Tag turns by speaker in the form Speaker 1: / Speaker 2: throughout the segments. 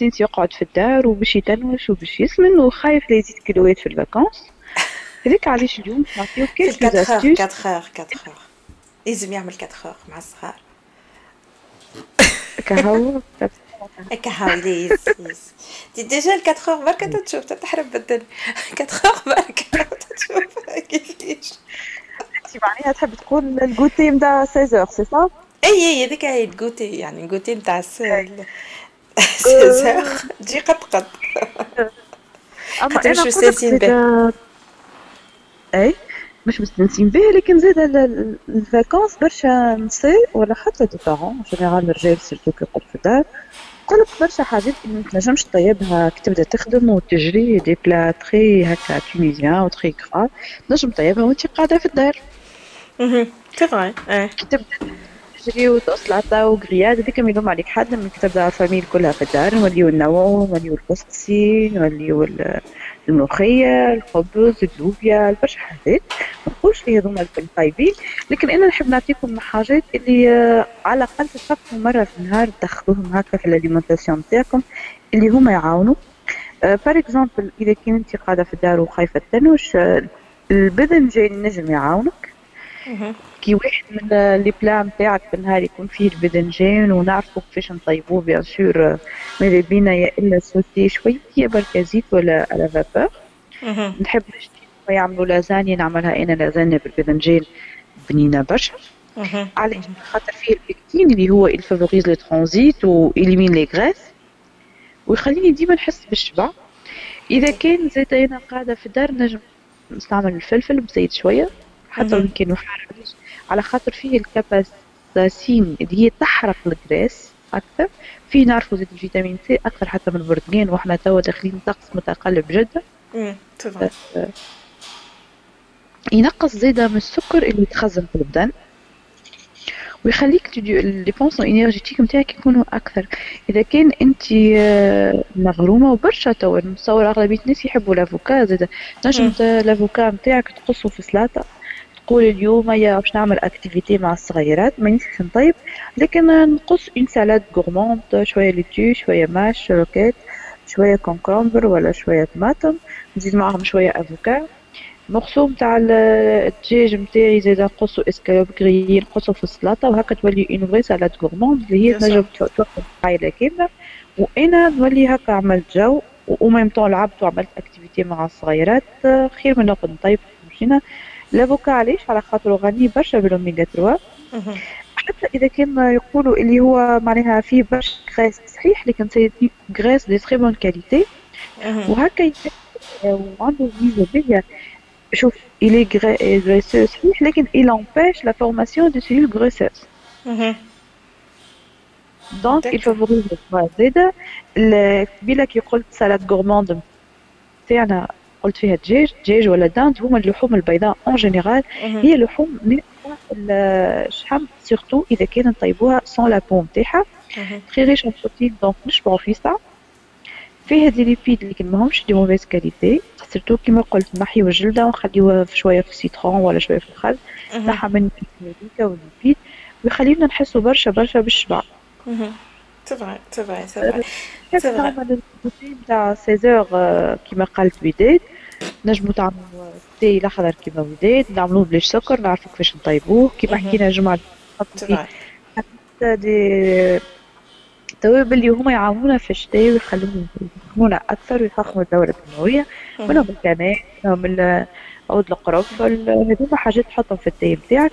Speaker 1: سينس يقعد في الدار وباش يتنوش وباش يسمن وخايف لا يزيد كيلوات في الفاكونس. هذاك علاش اليوم نعطيو
Speaker 2: كيلكو استيوس 4 اور 4 اور لازم يعمل 4 اور مع الصغار.
Speaker 1: كهو
Speaker 2: كهو ليز ليز. دي ديجا ال 4 اور بركة تشوف تحرم بالدنيا. 4 اور بركة تشوف. كيفاش
Speaker 1: انت معناها تحب تقول الجوتي نتاع 16 سي صا
Speaker 2: اي اي هذيك هي الجوتي يعني الجوتي نتاع 16 تجي قد
Speaker 1: مستانسين به اي مش مستانسين به لكن زاد الفاكونس برشا نساء ولا حتى دي بارون جينيرال الرجال سيرتو كي يقعد في الدار يقولك برشا حاجات ما تنجمش تطيبها كي تبدا تخدم وتجري دي بلا تخي هكا تونيزيان وتخي كرا تنجم تطيبها وانت قاعدة في الدار
Speaker 2: سي فري
Speaker 1: كي تبدا تجري وسلطه وغرياد هذيك يلوم عليك حد من تبدا الفاميل كلها في الدار. نوليو نوعو نوليو الكسكسي نوليو الملوخية الخبز اللوبيا برشا حاجات ما نقولش لي هذوما الطيبين لكن أنا نحب نعطيكم حاجات اللي على الأقل تفكروا مرة في النهار تدخلوهم هكا في الاليمنتاسيون نتاعكم اللي هما يعاونوا. par exemple إذا كنت أنت قاعدة في الدار وخايفة تنوش الباذنجان نجم يعاونك. كي واحد من les plats نتاعك في النهار يكون فيه الباذنجان ونعرفوا كيفاش نطيبوه bien sûr ماذا بينا يا إلا sauté شوية بركه زيت ولا à la vapeur نحب نشتي يعملوا لازانيا نعملها أنا لازانيا بالباذنجان بنينة برشا. علاش؟ خاطر فيه ال pectine اللي هو ال favorise le transit و élimine les graisses ويخليني ديما نحس بالشبع. إذا كان زيت أنا قاعدة في الدار نجم نستعمل الفلفل بزيت شوية. حتى كانوا حار على خاطر فيه الكاباسين اللي هي تحرق الجراس أكثر في نعرفوا زيت الفيتامين سي أكثر حتى من البرتقال وإحنا توا داخلين طقس متقلب جدا. ينقص زيادة من السكر اللي يتخزن في البدن ويخليك لي بونسون إنرجيتيك نتاعك يكونوا أكثر. إذا كان أنت مغرومة وبرشا توا نتصور أغلبية الناس يحبوا l'avocat زاد نجم l'avocat نتاعك تقصه في سلاطه تقول اليوم يا باش نعمل activité مع الصغيرات ما نسيش نطيب لكن نقص une salade gourmande شوية laitue شوية ماش roquette شوية concombre ولا شوية طماطم نزيد معاهم شوية avocat morceau نتاع الدجاج نتاعي زاد نقصو escalope grillée نقصو في السلطة وهكا تولي une vraie salade gourmande اللي هي تنجم توفر عائله كاملة. وأنا نولي هكا عملت جو و même temps لعبت وعملت activité مع الصغيرات. خير من نقعد نطيب مشينا l'avocat علاش على خاطر غني برشا بالأوميغا 3 حتى إذا كان يقولوا اللي هو معناها فيه برشا gras صحيح لكن c'est gras de très bonne qualité وهكا وعنده ميزة باهيه شوف il est graisseux صحيح لكن il empêche la formation de cellules graisseuses. donc il favorise زاده قبيله كي قلت salade gourmande تاعنا قلت فيها دجاج دجاج ولا dinde هما اللحوم البيضاء en général هي لحوم الشحم surtout إذا كان نطيبوها sans la peau نتاعها très riche en protéines donc نشبعوا في ساعه فيها des lipides لكن ماهمش de mauvaise qualité surtout كيما قلت نحيو الجلدة ونخليوها شوية في ال citron ولا شوية في الخل. نحى من الكلوريكا والليبيد. ويخليونا نحسو برشا برشا بالشبع.
Speaker 2: سي فري سي فري سي فري
Speaker 1: نعمل تاع 16 كيما قالت وداد نجمو تعملوا تاي الاخضر كيما وداد نعملوه بلاش سكر نعرفو كيفاش نطيبوه كيما حكينا الجمعة حتى دي التوابل اللي هما يعاونونا في الشتاء ويخلونا يفهمونا أكثر ويفخموا الدوره الدمويه منهم الكنات منهم عود القرنفل هذوما حاجات تحطهم في التاي بتاعك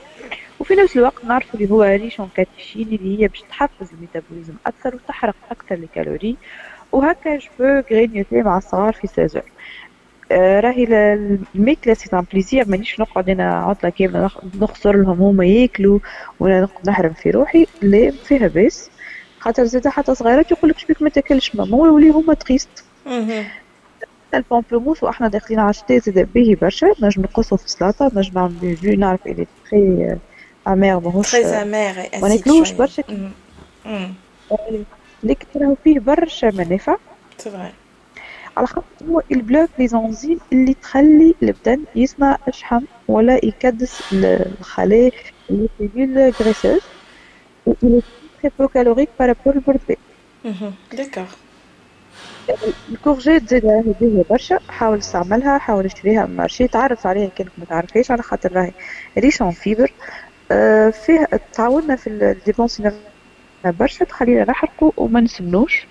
Speaker 1: وفي نفس الوقت نعرفوا اللي هو ريشون كاتيشين اللي هي باش تحفز الميتابوليزم أكثر وتحرق أكثر الكالوري. وهكا جو غرينيوتي مع الصغار في سيزون آه راهي الماكله سي ان بليزير. مانيش نقعد أنا عطلة كاملة نخسر لهم هما ياكلوا وأنا نقعد نحرم في روحي. لا فيها باس خاطر زاد حتى صغيرات يقول لك شبيك ما تاكلش ماما ويولي هما تخيست. ال pamplemousse وإحنا داخلين على الشتاء زاد باهي برشا نجم نقصو في السلطه نجم نعمل جو نعرف اللي très amer ماهوش
Speaker 2: très amer
Speaker 1: ما ناكلوش برشا. لكن راهو فيه برشا منافع. على خاطر هو il bloque les enzymes اللي تخلي البدن يصنع الشحم ولا يكدس الخلايا les cellules graisseuses peu calorique par rapport au portrait.
Speaker 2: D'accord.
Speaker 1: ال courgette زيد هذه برشا حاول تستعملها حاول تشريها من marché تعرف عليها كأنك ما تعرفهاش. على خاطر راهي riche en fibres فيه تعاوننا في ال dépenser برشا تخلينا نحرقوا وما نسمنوش.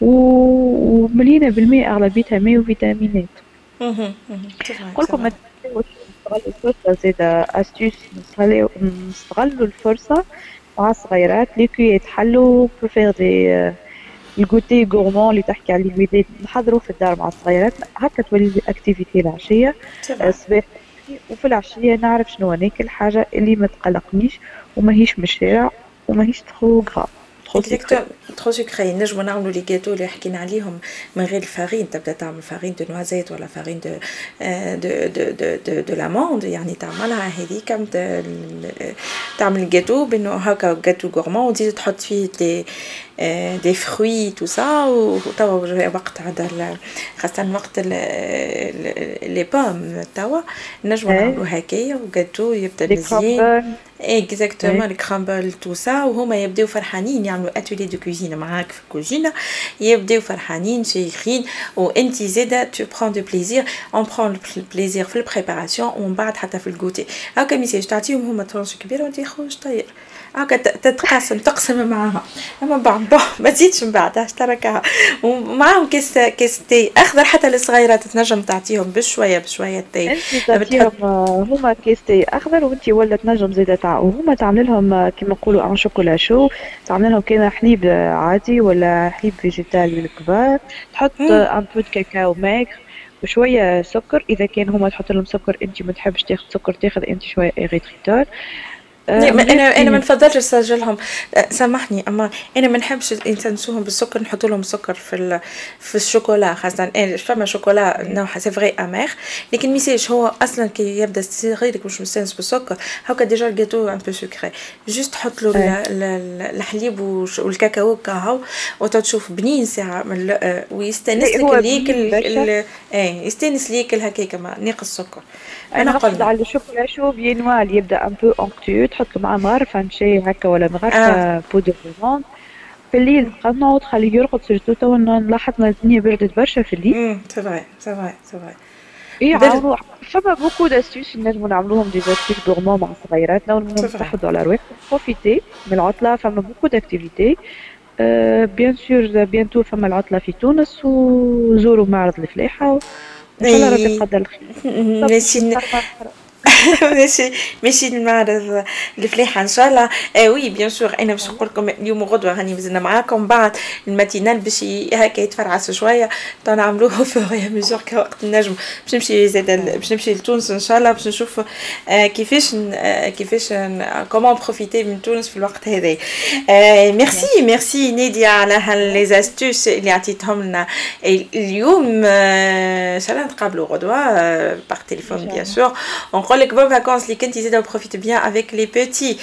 Speaker 1: ومليانة بالماء أغلبيتها ماء وفيتامينات. نقولكم ما تنساوش نستغلوا الفرصة زادة astuces نستغلوا الفرصة مع الصغيرات لي كي يتحلوا pour faire des goûters gourmands اللي تحكي على الوليدات نحضروا في الدار مع الصغيرات هكا تولي activité العشية. الصباح وفي العشية نعرف شنو ناكل حاجة اللي ما تقلقنيش وماهيش من الشارع وماهيش
Speaker 2: trop sucré نجمو نعملو les gâteaux اللي حكينا عليهم من غير ال farine تبدأ تعمل farine de noisette ولا farine de de de de de, de l'amande يعني تعملها هذيك تعمل الجاتو بأنه هكا gâteau gourmand وتزيد تحط فيه des des fruits tout ça وتوا وقت هذا خاصة وقت les pommes توا نجمو نعملو هكايا وجاتو يبدأ مزيان. exactement ال crumble tout ça وهما يبداو فرحانين يعملوا atelier de cuisine معاك في الكوزينه يبداو فرحانين شيخين وانت زاده tu prends du plaisir on prend بليزير في البريباراسيون ومن بعد حتى في الكوتي هكا ميساج تعطيهم هما ترونش كبيره وانت خوش طير هكا تتقاسم تقسم معاها اما بعد ما تزيدش من بعد تركها ومعاهم كيس كيس تي اخضر حتى للصغيرات تنجم تعطيهم بشويه بشويه تي
Speaker 1: هما كيس تي اخضر وانت ولا تنجم زيد وهما تعمل لهم كيما نقولوا ان شوكولا شو تعمل لهم كان حليب عادي ولا حليب فيجيتال للكبار تحط أن بو كاكاو ماكر وشوية سكر إذا كان هما تحط لهم سكر انت ما تحبش تاخذ سكر تاخذ انت شوية اغيتريتور
Speaker 2: أنا أنا ما نفضلش نسجلهم سامحني أما أنا ما نحبش ينسنسوهم بالسكر نحط لهم سكر في في الشوكولا خاصة. أنا فما شوكولا نوع سي فغي امير لكن ميساج هو أصلا كي يبدأ صغيرك مش مستانس بالسكر هكا ديجا الجاتو ان بو سكري جوست تحط له الحليب والكاكاو كاهو وتشوف بنين ساعة ويستانس لك ليك يستانس ليك هكاك ناقص سكر
Speaker 1: أنا قصد على الشوكولا شو بينوال يبدأ ان بو اونكتو تحط معاه مغرفه شاي هكا ولا مغرفه آه. بودر رومون في الليل تقنعه وتخليه يرقد سيرتو تو نلاحظ ان الدنيا بردت برشا في الليل.
Speaker 2: امم سي فري سي فري سي فري
Speaker 1: اي عاونوا فما بوكو داستيوس نجمو نعملوهم دي زاستيوس دورمون مع صغيراتنا ونستحضروا على رواحكم بروفيتي من العطلة فما beaucoup d'activités bien sûr bientôt فما العطلة في تونس وزوروا معرض الفلاحة ان شاء الله ربي يقدر الخير.
Speaker 2: ماشي ماشي المعرض الفلاحه ان شاء الله آه oui bien sûr أنا باش نقول لكم اليوم وغدوه راني مازلنا معاكم بعد ال matinale باش هكا يتفرعس شوية تو نعملوه au fur et à mesure كوقت النجم باش نمشي زاد باش نمشي لتونس ان شاء الله باش نشوف آه كيفاش آه كيفاش comment profiter من تونس في الوقت هذا آه merci merci نادية على les astuces اللي عطيتهم لنا اليوم ان شاء الله نتقابلوا غدوه par téléphone bien sûr ونقول لك bonnes vacances les كنتي زاده profite bien avec les petits